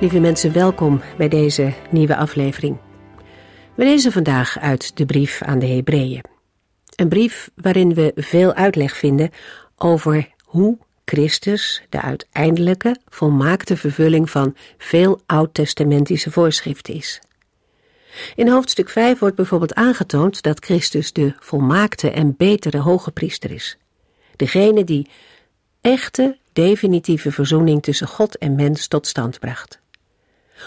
Lieve mensen, welkom bij deze nieuwe aflevering. We lezen vandaag uit de brief aan de Hebreeën. Een brief waarin we veel uitleg vinden over hoe Christus de uiteindelijke, volmaakte vervulling van veel oud-testamentische voorschriften is. In hoofdstuk 5 wordt bijvoorbeeld aangetoond dat Christus de volmaakte en betere hoge priester is. Degene die echte, definitieve verzoening tussen God en mens tot stand bracht.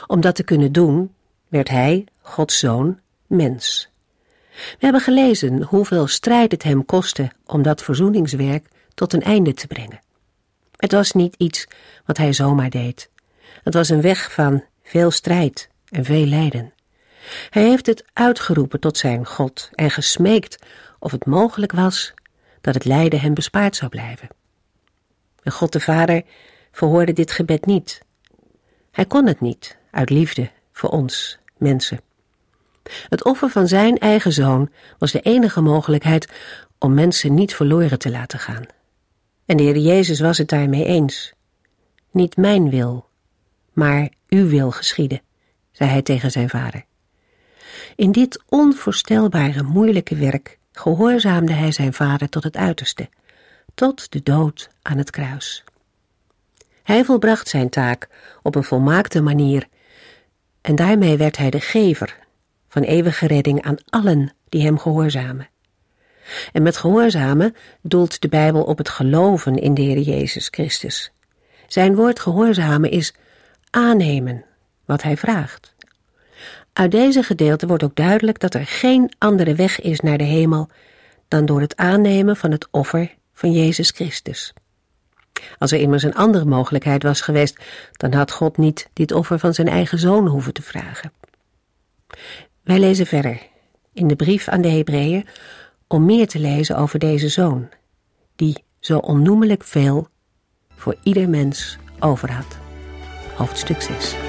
Om dat te kunnen doen, werd hij, Gods zoon, mens. We hebben gelezen hoeveel strijd het hem kostte om dat verzoeningswerk tot een einde te brengen. Het was niet iets wat hij zomaar deed. Het was een weg van veel strijd en veel lijden. Hij heeft het uitgeroepen tot zijn God en gesmeekt of het mogelijk was dat het lijden hem bespaard zou blijven. En God de Vader verhoorde dit gebed niet. Hij kon het niet, uit liefde voor ons, mensen. Het offer van zijn eigen zoon was de enige mogelijkheid om mensen niet verloren te laten gaan. En de Heer Jezus was het daarmee eens. Niet mijn wil, maar uw wil geschieden, zei hij tegen zijn vader. In dit onvoorstelbare moeilijke werk gehoorzaamde hij zijn vader tot het uiterste, tot de dood aan het kruis. Hij volbracht zijn taak op een volmaakte manier en daarmee werd hij de gever van eeuwige redding aan allen die hem gehoorzamen. En met gehoorzamen doelt de Bijbel op het geloven in de Heer Jezus Christus. Zijn woord gehoorzamen is aannemen wat hij vraagt. Uit deze gedeelte wordt ook duidelijk dat er geen andere weg is naar de hemel dan door het aannemen van het offer van Jezus Christus. Als er immers een andere mogelijkheid was geweest, dan had God niet dit offer van zijn eigen zoon hoeven te vragen. Wij lezen verder in de brief aan de Hebreeën om meer te lezen over deze zoon, die zo onnoemelijk veel voor ieder mens over had. Hoofdstuk 6.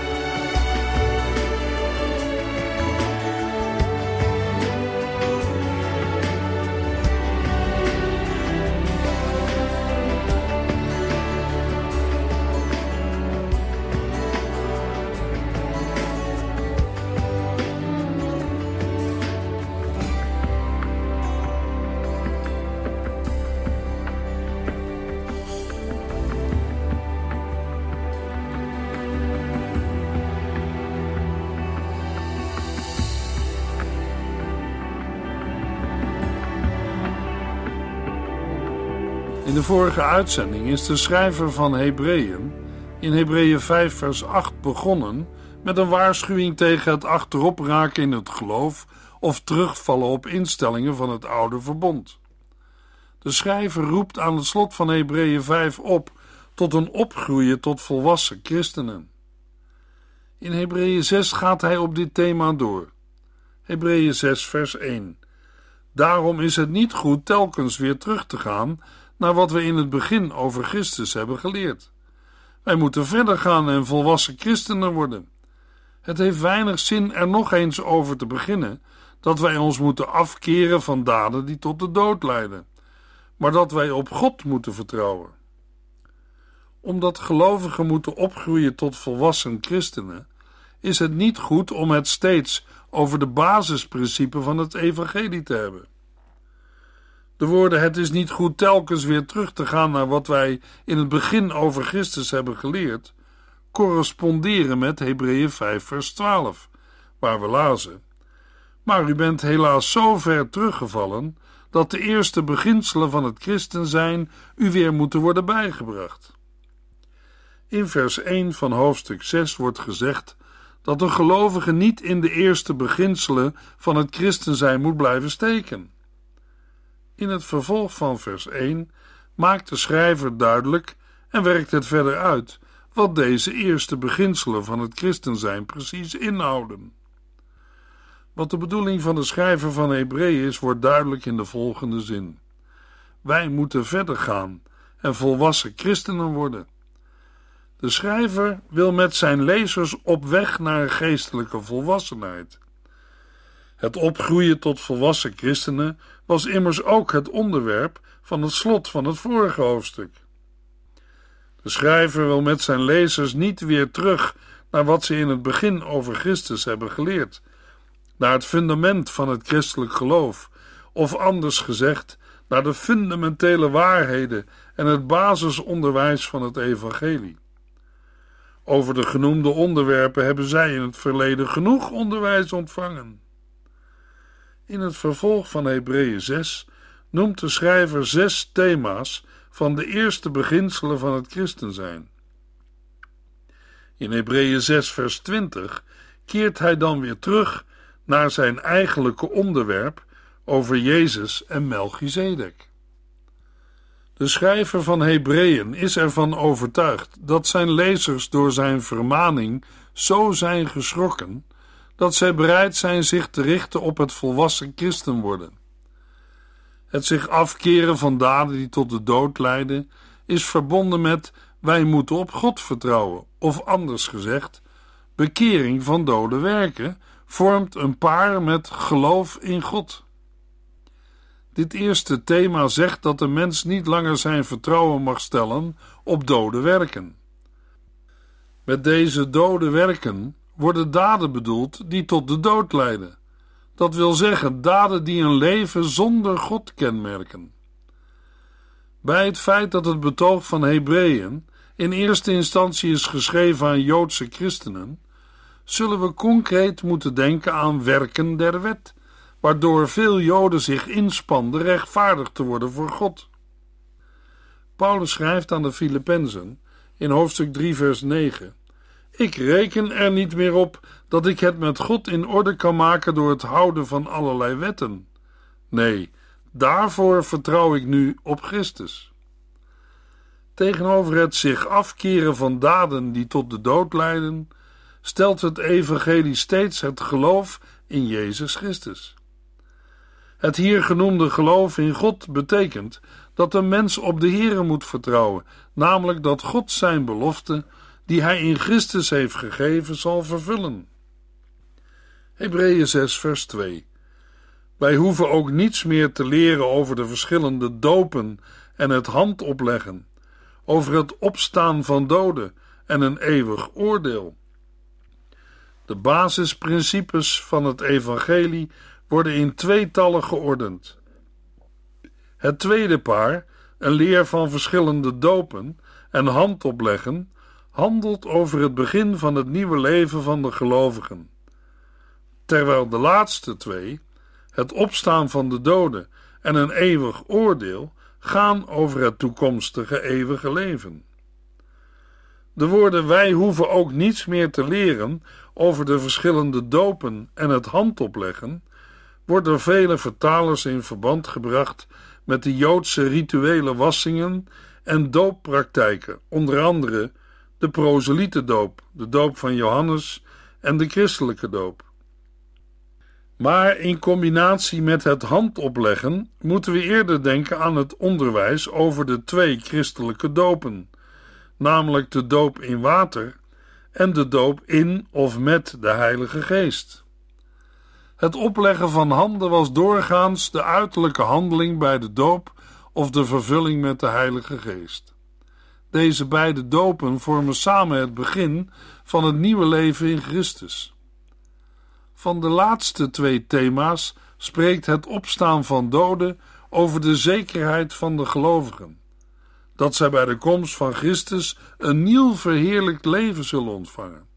Vorige uitzending is de schrijver van Hebreeën in Hebreeën 5 vers 8 begonnen met een waarschuwing tegen het achterop raken in het geloof of terugvallen op instellingen van het oude verbond. De schrijver roept aan het slot van Hebreeën 5 op tot een opgroeien tot volwassen christenen. In Hebreeën 6 gaat hij op dit thema door. Hebreeën 6 vers 1 Daarom is het niet goed telkens weer terug te gaan naar wat we in het begin over Christus hebben geleerd. Wij moeten verder gaan en volwassen christenen worden. Het heeft weinig zin er nog eens over te beginnen dat wij ons moeten afkeren van daden die tot de dood leiden, maar dat wij op God moeten vertrouwen. Omdat gelovigen moeten opgroeien tot volwassen christenen, is het niet goed om het steeds over de basisprincipes van het evangelie te hebben. De woorden: Het is niet goed telkens weer terug te gaan naar wat wij in het begin over Christus hebben geleerd, corresponderen met Hebreeën 5, vers 12, waar we lazen. Maar u bent helaas zo ver teruggevallen dat de eerste beginselen van het christen zijn u weer moeten worden bijgebracht. In vers 1 van hoofdstuk 6 wordt gezegd dat een gelovige niet in de eerste beginselen van het christen zijn moet blijven steken. In het vervolg van vers 1 maakt de schrijver duidelijk en werkt het verder uit wat deze eerste beginselen van het christen zijn precies inhouden. Wat de bedoeling van de schrijver van Hebreeën is, wordt duidelijk in de volgende zin. Wij moeten verder gaan en volwassen christenen worden. De schrijver wil met zijn lezers op weg naar een geestelijke volwassenheid. Het opgroeien tot volwassen christenen was immers ook het onderwerp van het slot van het vorige hoofdstuk. De schrijver wil met zijn lezers niet weer terug naar wat ze in het begin over Christus hebben geleerd, naar het fundament van het christelijk geloof, of anders gezegd, naar de fundamentele waarheden en het basisonderwijs van het evangelie. Over de genoemde onderwerpen hebben zij in het verleden genoeg onderwijs ontvangen. In het vervolg van Hebreeën 6 noemt de schrijver zes thema's van de eerste beginselen van het christen zijn. In Hebreeën 6 vers 20 keert hij dan weer terug naar zijn eigenlijke onderwerp over Jezus en Melchizedek. De schrijver van Hebreeën is ervan overtuigd dat zijn lezers door zijn vermaning zo zijn geschrokken dat zij bereid zijn zich te richten op het volwassen christen worden. Het zich afkeren van daden die tot de dood leiden, is verbonden met wij moeten op God vertrouwen, of anders gezegd, bekering van dode werken vormt een paar met geloof in God. Dit eerste thema zegt dat de mens niet langer zijn vertrouwen mag stellen op dode werken. Met deze dode werken worden daden bedoeld die tot de dood leiden. Dat wil zeggen, daden die een leven zonder God kenmerken. Bij het feit dat het betoog van Hebreeën in eerste instantie is geschreven aan Joodse christenen, zullen we concreet moeten denken aan werken der wet, waardoor veel Joden zich inspanden rechtvaardig te worden voor God. Paulus schrijft aan de Filippenzen in hoofdstuk 3, vers 9: Ik reken er niet meer op dat ik het met God in orde kan maken door het houden van allerlei wetten. Nee, daarvoor vertrouw ik nu op Christus. Tegenover het zich afkeren van daden die tot de dood leiden, stelt het evangelie steeds het geloof in Jezus Christus. Het hier genoemde geloof in God betekent dat een mens op de Here moet vertrouwen, namelijk dat God zijn belofte, die hij in Christus heeft gegeven, zal vervullen. Hebreeën 6, vers 2. Wij hoeven ook niets meer te leren over de verschillende dopen en het handopleggen, over het opstaan van doden en een eeuwig oordeel. De basisprincipes van het evangelie worden in tweetallen geordend. Het tweede paar, een leer van verschillende dopen en handopleggen, handelt over het begin van het nieuwe leven van de gelovigen. Terwijl de laatste twee, het opstaan van de doden en een eeuwig oordeel, gaan over het toekomstige eeuwige leven. De woorden wij hoeven ook niets meer te leren over de verschillende dopen en het handopleggen wordt door vele vertalers in verband gebracht met de Joodse rituele wassingen en dooppraktijken, onder andere de proselietendoop, de doop van Johannes en de christelijke doop. Maar in combinatie met het handopleggen moeten we eerder denken aan het onderwijs over de twee christelijke dopen, namelijk de doop in water en de doop in of met de Heilige Geest. Het opleggen van handen was doorgaans de uiterlijke handeling bij de doop of de vervulling met de Heilige Geest. Deze beide dopen vormen samen het begin van het nieuwe leven in Christus. Van de laatste twee thema's spreekt het opstaan van doden over de zekerheid van de gelovigen, dat zij bij de komst van Christus een nieuw verheerlijkt leven zullen ontvangen.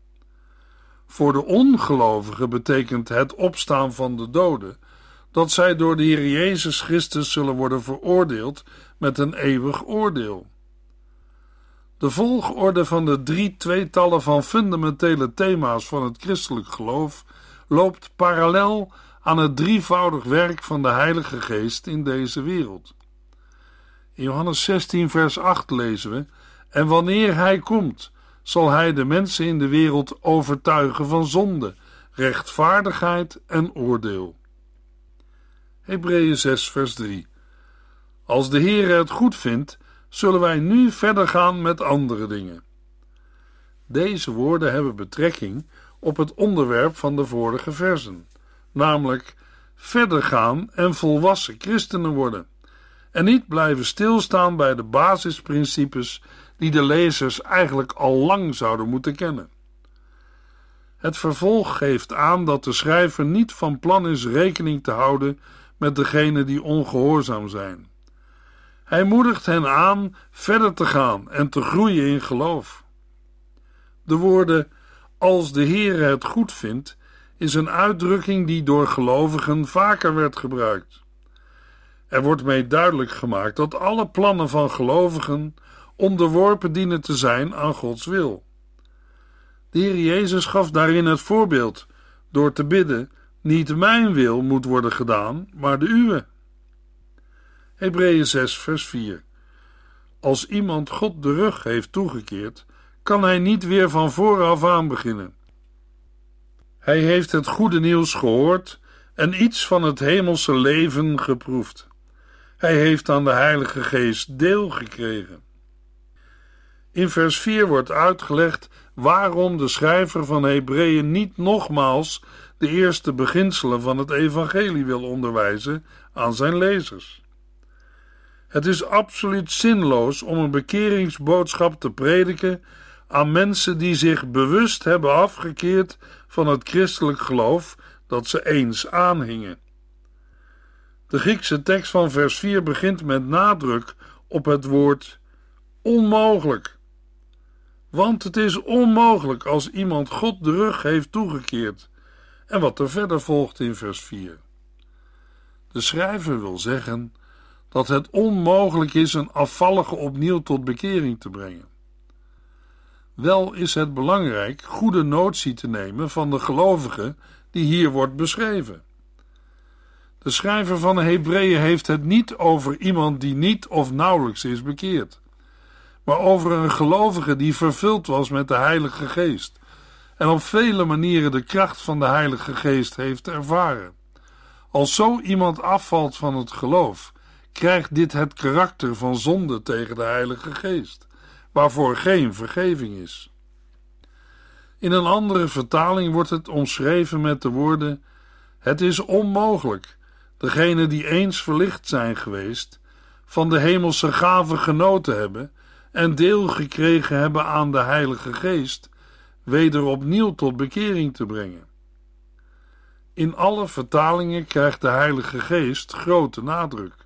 Voor de ongelovigen betekent het opstaan van de doden dat zij door de Heer Jezus Christus zullen worden veroordeeld met een eeuwig oordeel. De volgorde van de drie tweetallen van fundamentele thema's van het christelijk geloof loopt parallel aan het drievoudig werk van de Heilige Geest in deze wereld. In Johannes 16, vers 8 lezen we: En wanneer Hij komt, zal hij de mensen in de wereld overtuigen van zonde, rechtvaardigheid en oordeel. Hebreeën 6, vers 3. Als de Heer het goed vindt, zullen wij nu verder gaan met andere dingen. Deze woorden hebben betrekking op het onderwerp van de vorige versen, namelijk verder gaan en volwassen christenen worden, en niet blijven stilstaan bij de basisprincipes die de lezers eigenlijk al lang zouden moeten kennen. Het vervolg geeft aan dat de schrijver niet van plan is rekening te houden met degenen die ongehoorzaam zijn. Hij moedigt hen aan verder te gaan en te groeien in geloof. De woorden als de Heere het goed vindt is een uitdrukking die door gelovigen vaker werd gebruikt. Er wordt mee duidelijk gemaakt dat alle plannen van gelovigen onderworpen dienen te zijn aan Gods wil. De Heer Jezus gaf daarin het voorbeeld door te bidden: Niet mijn wil moet worden gedaan, maar de uwe. Hebreeën 6, vers 4. Als iemand God de rug heeft toegekeerd, kan hij niet weer van vooraf aan beginnen. Hij heeft het goede nieuws gehoord en iets van het hemelse leven geproefd. Hij heeft aan de Heilige Geest deel gekregen. In vers 4 wordt uitgelegd waarom de schrijver van Hebreeën niet nogmaals de eerste beginselen van het evangelie wil onderwijzen aan zijn lezers. Het is absoluut zinloos om een bekeringsboodschap te prediken aan mensen die zich bewust hebben afgekeerd van het christelijk geloof dat ze eens aanhingen. De Griekse tekst van vers 4 begint met nadruk op het woord onmogelijk. Want het is onmogelijk als iemand God de rug heeft toegekeerd. En wat er verder volgt in vers 4. De schrijver wil zeggen dat het onmogelijk is een afvallige opnieuw tot bekering te brengen. Wel is het belangrijk goede notie te nemen van de gelovige die hier wordt beschreven. De schrijver van de Hebreeën heeft het niet over iemand die niet of nauwelijks is bekeerd, maar over een gelovige die vervuld was met de Heilige Geest en op vele manieren de kracht van de Heilige Geest heeft ervaren. Als zo iemand afvalt van het geloof, krijgt dit het karakter van zonde tegen de Heilige Geest, waarvoor geen vergeving is. In een andere vertaling wordt het omschreven met de woorden: Het is onmogelijk degenen die eens verlicht zijn geweest, van de hemelse gave genoten hebben en deel gekregen hebben aan de Heilige Geest, weder opnieuw tot bekering te brengen. In alle vertalingen krijgt de Heilige Geest grote nadruk.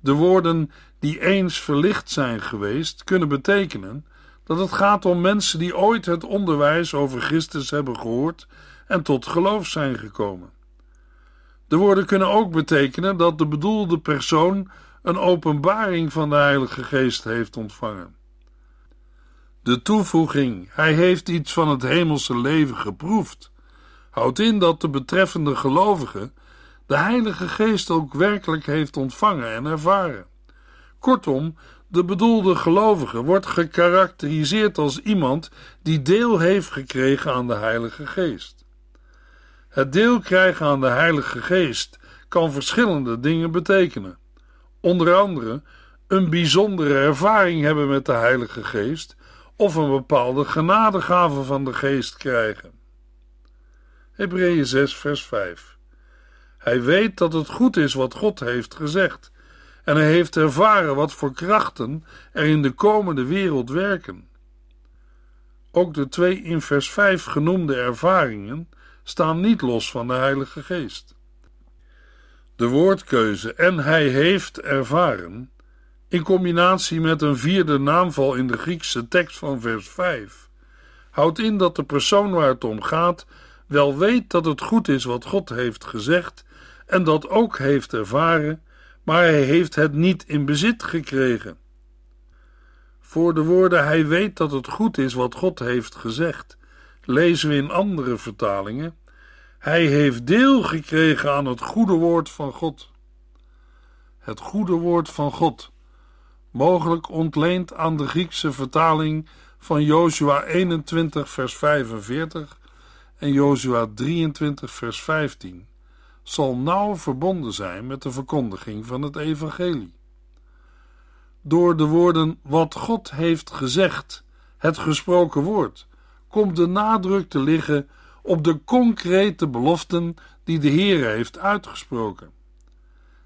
De woorden die eens verlicht zijn geweest kunnen betekenen dat het gaat om mensen die ooit het onderwijs over Christus hebben gehoord en tot geloof zijn gekomen. De woorden kunnen ook betekenen dat de bedoelde persoon een openbaring van de Heilige Geest heeft ontvangen. De toevoeging, hij heeft iets van het hemelse leven geproefd, houdt in dat de betreffende gelovige de Heilige Geest ook werkelijk heeft ontvangen en ervaren. Kortom, de bedoelde gelovige wordt gekarakteriseerd als iemand die deel heeft gekregen aan de Heilige Geest. Het deel krijgen aan de Heilige Geest kan verschillende dingen betekenen. Onder andere een bijzondere ervaring hebben met de Heilige Geest of een bepaalde genadegave van de Geest krijgen. Hebreeën 6, vers 5. Hij weet dat het goed is wat God heeft gezegd, en hij heeft ervaren wat voor krachten er in de komende wereld werken. Ook de twee in vers 5 genoemde ervaringen staan niet los van de Heilige Geest. De woordkeuze en hij heeft ervaren, in combinatie met een vierde naamval in de Griekse tekst van vers 5, houdt in dat de persoon waar het om gaat wel weet dat het goed is wat God heeft gezegd en dat ook heeft ervaren, maar hij heeft het niet in bezit gekregen. Voor de woorden hij weet dat het goed is wat God heeft gezegd, lezen we in andere vertalingen: Hij heeft deel gekregen aan het goede woord van God. Het goede woord van God, mogelijk ontleend aan de Griekse vertaling van Jozua 21 vers 45 en Jozua 23 vers 15 zal nauw verbonden zijn met de verkondiging van het evangelie. Door de woorden wat God heeft gezegd, het gesproken woord, komt de nadruk te liggen op de concrete beloften die de Heer heeft uitgesproken.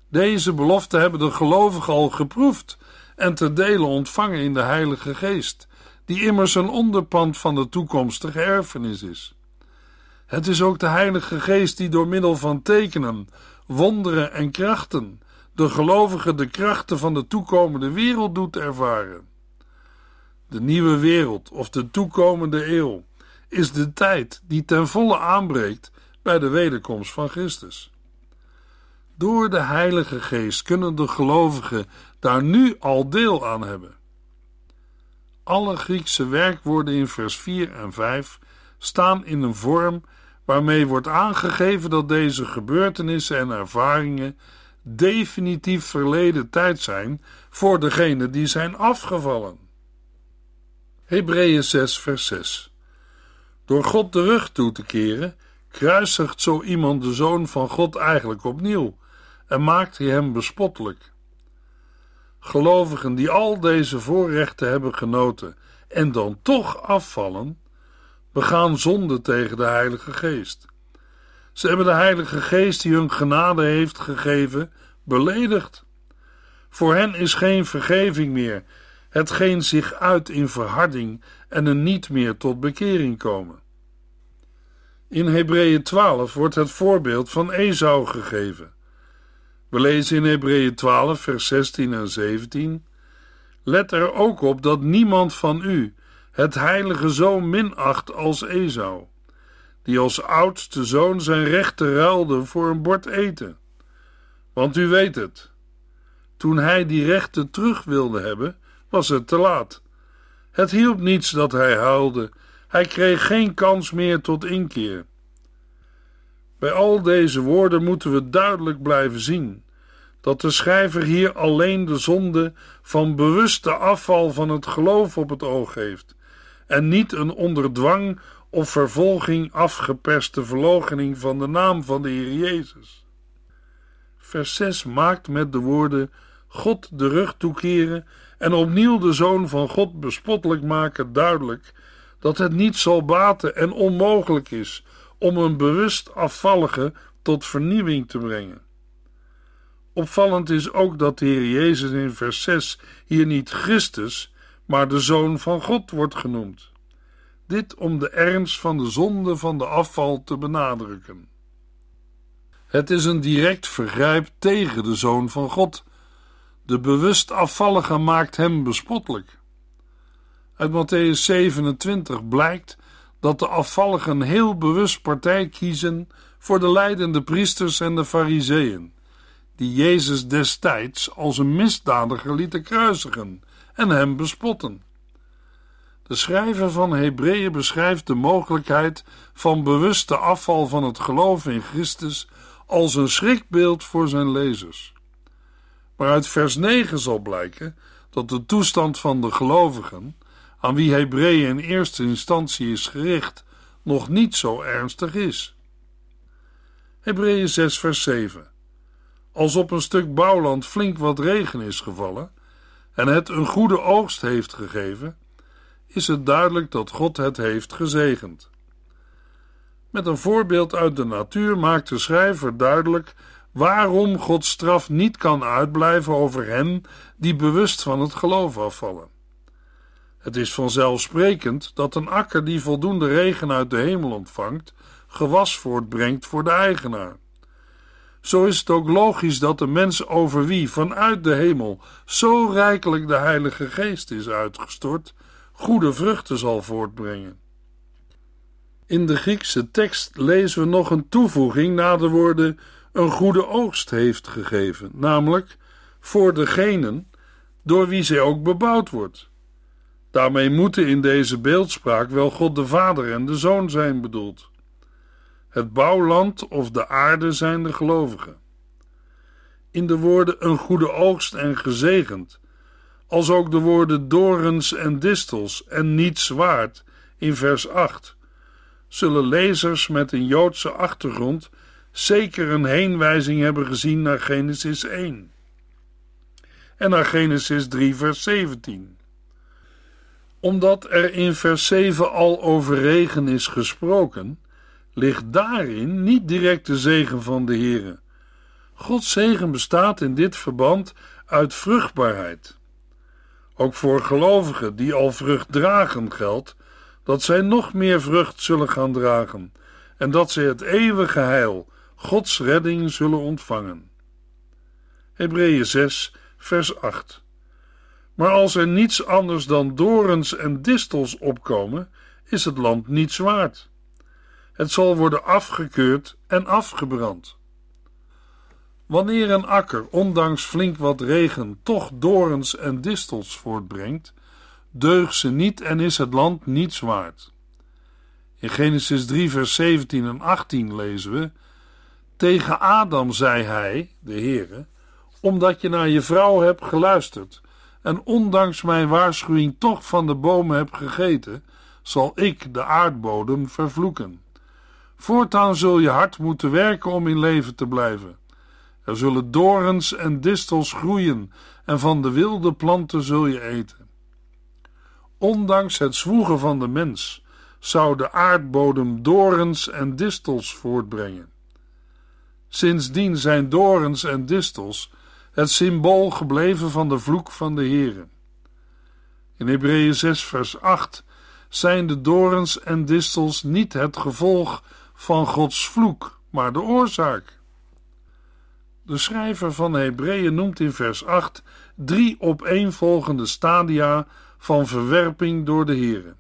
Deze beloften hebben de gelovigen al geproefd en te delen ontvangen in de Heilige Geest, die immers een onderpand van de toekomstige erfenis is. Het is ook de Heilige Geest die door middel van tekenen, wonderen en krachten de gelovigen de krachten van de toekomende wereld doet ervaren. De nieuwe wereld of de toekomende eeuw is de tijd die ten volle aanbreekt bij de wederkomst van Christus. Door de Heilige Geest kunnen de gelovigen daar nu al deel aan hebben. Alle Griekse werkwoorden in vers 4 en 5 staan in een vorm waarmee wordt aangegeven dat deze gebeurtenissen en ervaringen definitief verleden tijd zijn voor degenen die zijn afgevallen. Hebreeën 6, vers 6. Door God de rug toe te keren, kruisigt zo iemand de zoon van God eigenlijk opnieuw en maakt hij hem bespottelijk. Gelovigen die al deze voorrechten hebben genoten en dan toch afvallen, begaan zonde tegen de Heilige Geest. Ze hebben de Heilige Geest die hun genade heeft gegeven, beledigd. Voor hen is geen vergeving meer, hetgeen zich uit in verharding en een niet meer tot bekering komen. In Hebreeën 12 wordt het voorbeeld van Esau gegeven. We lezen in Hebreeën 12, vers 16 en 17: Let er ook op dat niemand van u het heilige zo minacht als Esau, die als oudste zoon zijn rechten ruilde voor een bord eten. Want u weet het, toen hij die rechten terug wilde hebben, was het te laat. Het hielp niets dat hij huilde, hij kreeg geen kans meer tot inkeer. Bij al deze woorden moeten we duidelijk blijven zien dat de schrijver hier alleen de zonde van bewuste afval van het geloof op het oog heeft en niet een onder dwang of vervolging afgeperste verloochening van de naam van de Heer Jezus. Vers 6 maakt met de woorden God de rug toekeren en opnieuw de Zoon van God bespottelijk maken duidelijk dat het niet zal baten en onmogelijk is om een bewust afvallige tot vernieuwing te brengen. Opvallend is ook dat de Heer Jezus in vers 6 hier niet Christus, maar de Zoon van God wordt genoemd. Dit om de ernst van de zonde van de afval te benadrukken. Het is een direct vergrijp tegen de Zoon van God. De bewust afvallige maakt hem bespottelijk. Uit Matthäus 27 blijkt dat de afvalligen heel bewust partij kiezen voor de leidende priesters en de fariseeën, die Jezus destijds als een misdadiger lieten kruisigen en hem bespotten. De schrijver van Hebreeën beschrijft de mogelijkheid van bewuste afval van het geloof in Christus als een schrikbeeld voor zijn lezers. Maar uit vers 9 zal blijken dat de toestand van de gelovigen, aan wie Hebreeën in eerste instantie is gericht, nog niet zo ernstig is. Hebreeën 6 vers 7 Als op een stuk bouwland flink wat regen is gevallen en het een goede oogst heeft gegeven, is het duidelijk dat God het heeft gezegend. Met een voorbeeld uit de natuur maakt de schrijver duidelijk waarom Gods straf niet kan uitblijven over hen die bewust van het geloof afvallen. Het is vanzelfsprekend dat een akker die voldoende regen uit de hemel ontvangt, gewas voortbrengt voor de eigenaar. Zo is het ook logisch dat de mens over wie vanuit de hemel zo rijkelijk de Heilige Geest is uitgestort, goede vruchten zal voortbrengen. In de Griekse tekst lezen we nog een toevoeging na de woorden een goede oogst heeft gegeven, namelijk voor degenen door wie zij ook bebouwd wordt. Daarmee moeten in deze beeldspraak wel God de Vader en de Zoon zijn bedoeld. Het bouwland of de aarde zijn de gelovigen. In de woorden een goede oogst en gezegend als ook de woorden dorens en distels en niet zwaard in vers 8, zullen lezers met een Joodse achtergrond zeker een heenwijzing hebben gezien naar Genesis 1 en naar Genesis 3, vers 17. Omdat er in vers 7 al over regen is gesproken, ligt daarin niet direct de zegen van de Heere. Gods zegen bestaat in dit verband uit vruchtbaarheid. Ook voor gelovigen die al vrucht dragen geldt dat zij nog meer vrucht zullen gaan dragen en dat zij het eeuwige heil, Gods redding zullen ontvangen. Hebreeën 6, vers 8. Maar als er niets anders dan dorens en distels opkomen, is het land niets waard. Het zal worden afgekeurd en afgebrand. Wanneer een akker, ondanks flink wat regen, toch dorens en distels voortbrengt, deugt ze niet en is het land niets waard. In Genesis 3, vers 17 en 18 lezen we: Tegen Adam zei hij, de Heere, omdat je naar je vrouw hebt geluisterd en ondanks mijn waarschuwing toch van de bomen hebt gegeten, zal ik de aardbodem vervloeken. Voortaan zul je hard moeten werken om in leven te blijven. Er zullen dorens en distels groeien, en van de wilde planten zul je eten. Ondanks het zwoegen van de mens zou de aardbodem dorens en distels voortbrengen. Sindsdien zijn dorens en distels het symbool gebleven van de vloek van de Heere. In Hebreeën 6 vers 8 zijn de dorens en distels niet het gevolg van Gods vloek, maar de oorzaak. De schrijver van Hebreeën noemt in vers 8 drie opeenvolgende stadia van verwerping door de Heere.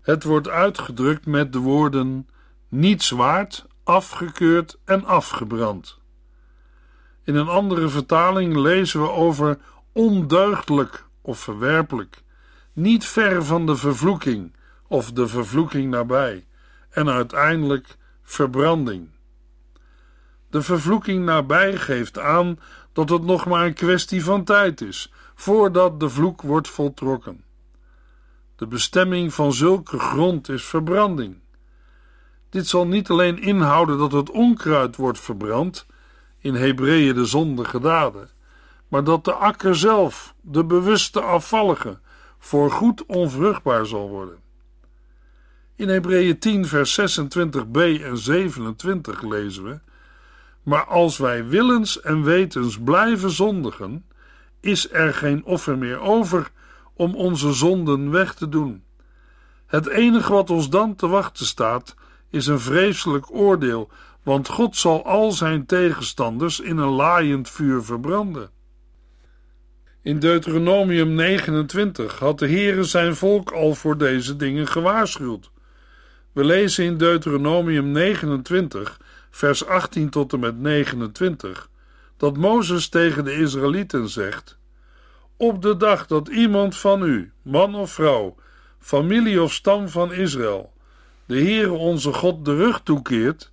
Het wordt uitgedrukt met de woorden niets waard, afgekeurd en afgebrand. In een andere vertaling lezen we over ondeugdelijk of verwerpelijk, niet ver van de vervloeking of de vervloeking nabij, en uiteindelijk verbranding. De vervloeking nabij geeft aan dat het nog maar een kwestie van tijd is voordat de vloek wordt voltrokken. De bestemming van zulke grond is verbranding. Dit zal niet alleen inhouden dat het onkruid wordt verbrand, in Hebreeën de zondige daden, maar dat de akker zelf, de bewuste afvallige, voorgoed onvruchtbaar zal worden. In Hebreeën 10, vers 26b en 27 lezen we: Maar als wij willens en wetens blijven zondigen, is er geen offer meer over om onze zonden weg te doen. Het enige wat ons dan te wachten staat, is een vreselijk oordeel want God zal al zijn tegenstanders in een laaiend vuur verbranden. In Deuteronomium 29 had de Heere zijn volk al voor deze dingen gewaarschuwd. We lezen in Deuteronomium 29, vers 18 tot en met 29, dat Mozes tegen de Israëlieten zegt: Op de dag dat iemand van u, man of vrouw, familie of stam van Israël, de Heere onze God de rug toekeert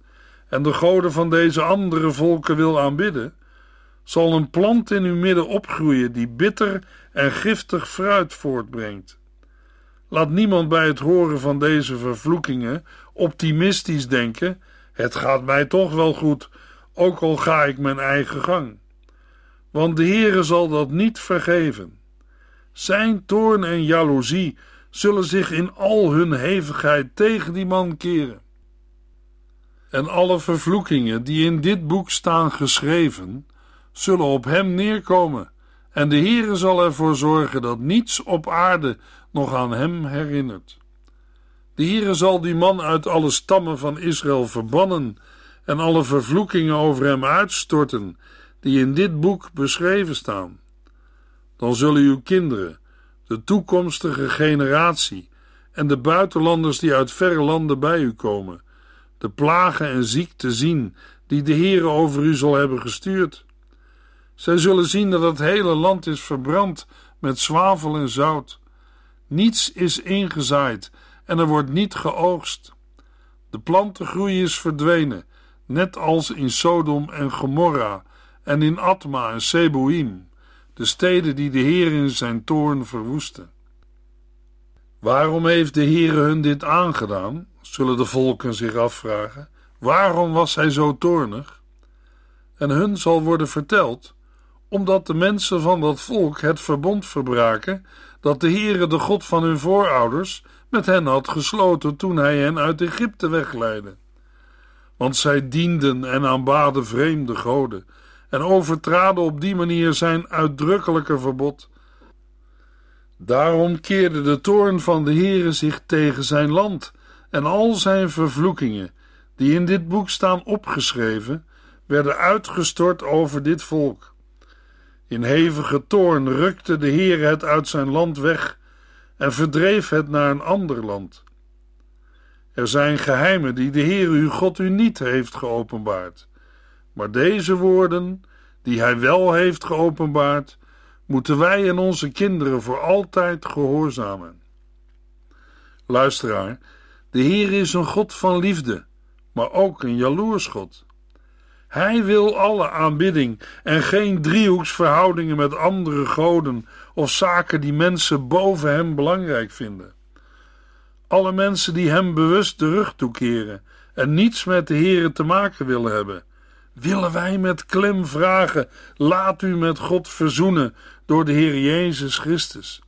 en de goden van deze andere volken wil aanbidden, zal een plant in uw midden opgroeien die bitter en giftig fruit voortbrengt. Laat niemand bij het horen van deze vervloekingen optimistisch denken: het gaat mij toch wel goed, ook al ga ik mijn eigen gang. Want de Heere zal dat niet vergeven. Zijn toorn en jaloezie zullen zich in al hun hevigheid tegen die man keren en alle vervloekingen die in dit boek staan geschreven, zullen op hem neerkomen, en de Heere zal ervoor zorgen dat niets op aarde nog aan hem herinnert. De Heere zal die man uit alle stammen van Israël verbannen en alle vervloekingen over hem uitstorten die in dit boek beschreven staan. Dan zullen uw kinderen, de toekomstige generatie en de buitenlanders die uit verre landen bij u komen, de plagen en ziekte zien die de Heere over u zal hebben gestuurd. Zij zullen zien dat het hele land is verbrand met zwavel en zout. Niets is ingezaaid en er wordt niet geoogst. De plantengroei is verdwenen, net als in Sodom en Gomorra en in Atma en Seboïm. de steden die de Heer in zijn toorn verwoestte. Waarom heeft de Heer hun dit aangedaan? zullen de volken zich afvragen. Waarom was hij zo toornig? En hun zal worden verteld, omdat de mensen van dat volk het verbond verbraken dat de Heere, de God van hun voorouders, met hen had gesloten toen hij hen uit Egypte wegleidde. Want zij dienden en aanbaden vreemde goden en overtraden op die manier zijn uitdrukkelijke verbod. Daarom keerde de toorn van de Heere zich tegen zijn land en al zijn vervloekingen, die in dit boek staan opgeschreven, werden uitgestort over dit volk. In hevige toorn rukte de Heer het uit zijn land weg en verdreef het naar een ander land. Er zijn geheimen die de Heer uw God u niet heeft geopenbaard, maar deze woorden, die hij wel heeft geopenbaard, moeten wij en onze kinderen voor altijd gehoorzamen. Luisteraar, de Heer is een God van liefde, maar ook een jaloers God. Hij wil alle aanbidding en geen driehoeksverhoudingen met andere goden of zaken die mensen boven hem belangrijk vinden. Alle mensen die hem bewust de rug toekeren en niets met de Heere te maken willen hebben, willen wij met klem vragen: laat u met God verzoenen door de Heer Jezus Christus.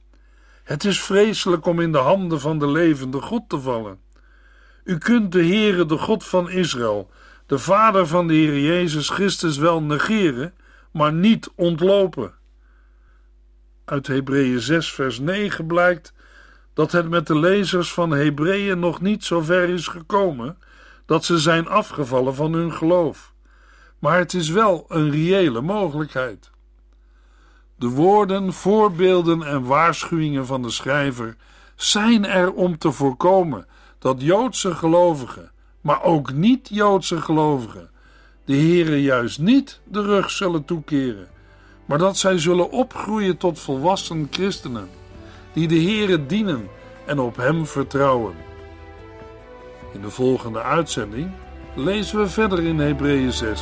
Het is vreselijk om in de handen van de levende God te vallen. U kunt de Heere, de God van Israël, de Vader van de Heer Jezus Christus wel negeren, maar niet ontlopen. Uit Hebreeën 6, vers 9 blijkt dat het met de lezers van Hebreeën nog niet zo ver is gekomen dat ze zijn afgevallen van hun geloof. Maar het is wel een reële mogelijkheid. De woorden, voorbeelden en waarschuwingen van de schrijver zijn er om te voorkomen dat Joodse gelovigen, maar ook niet-Joodse gelovigen, de Heere juist niet de rug zullen toekeren, maar dat zij zullen opgroeien tot volwassen christenen, die de Heere dienen en op Hem vertrouwen. In de volgende uitzending lezen we verder in Hebreeën 6.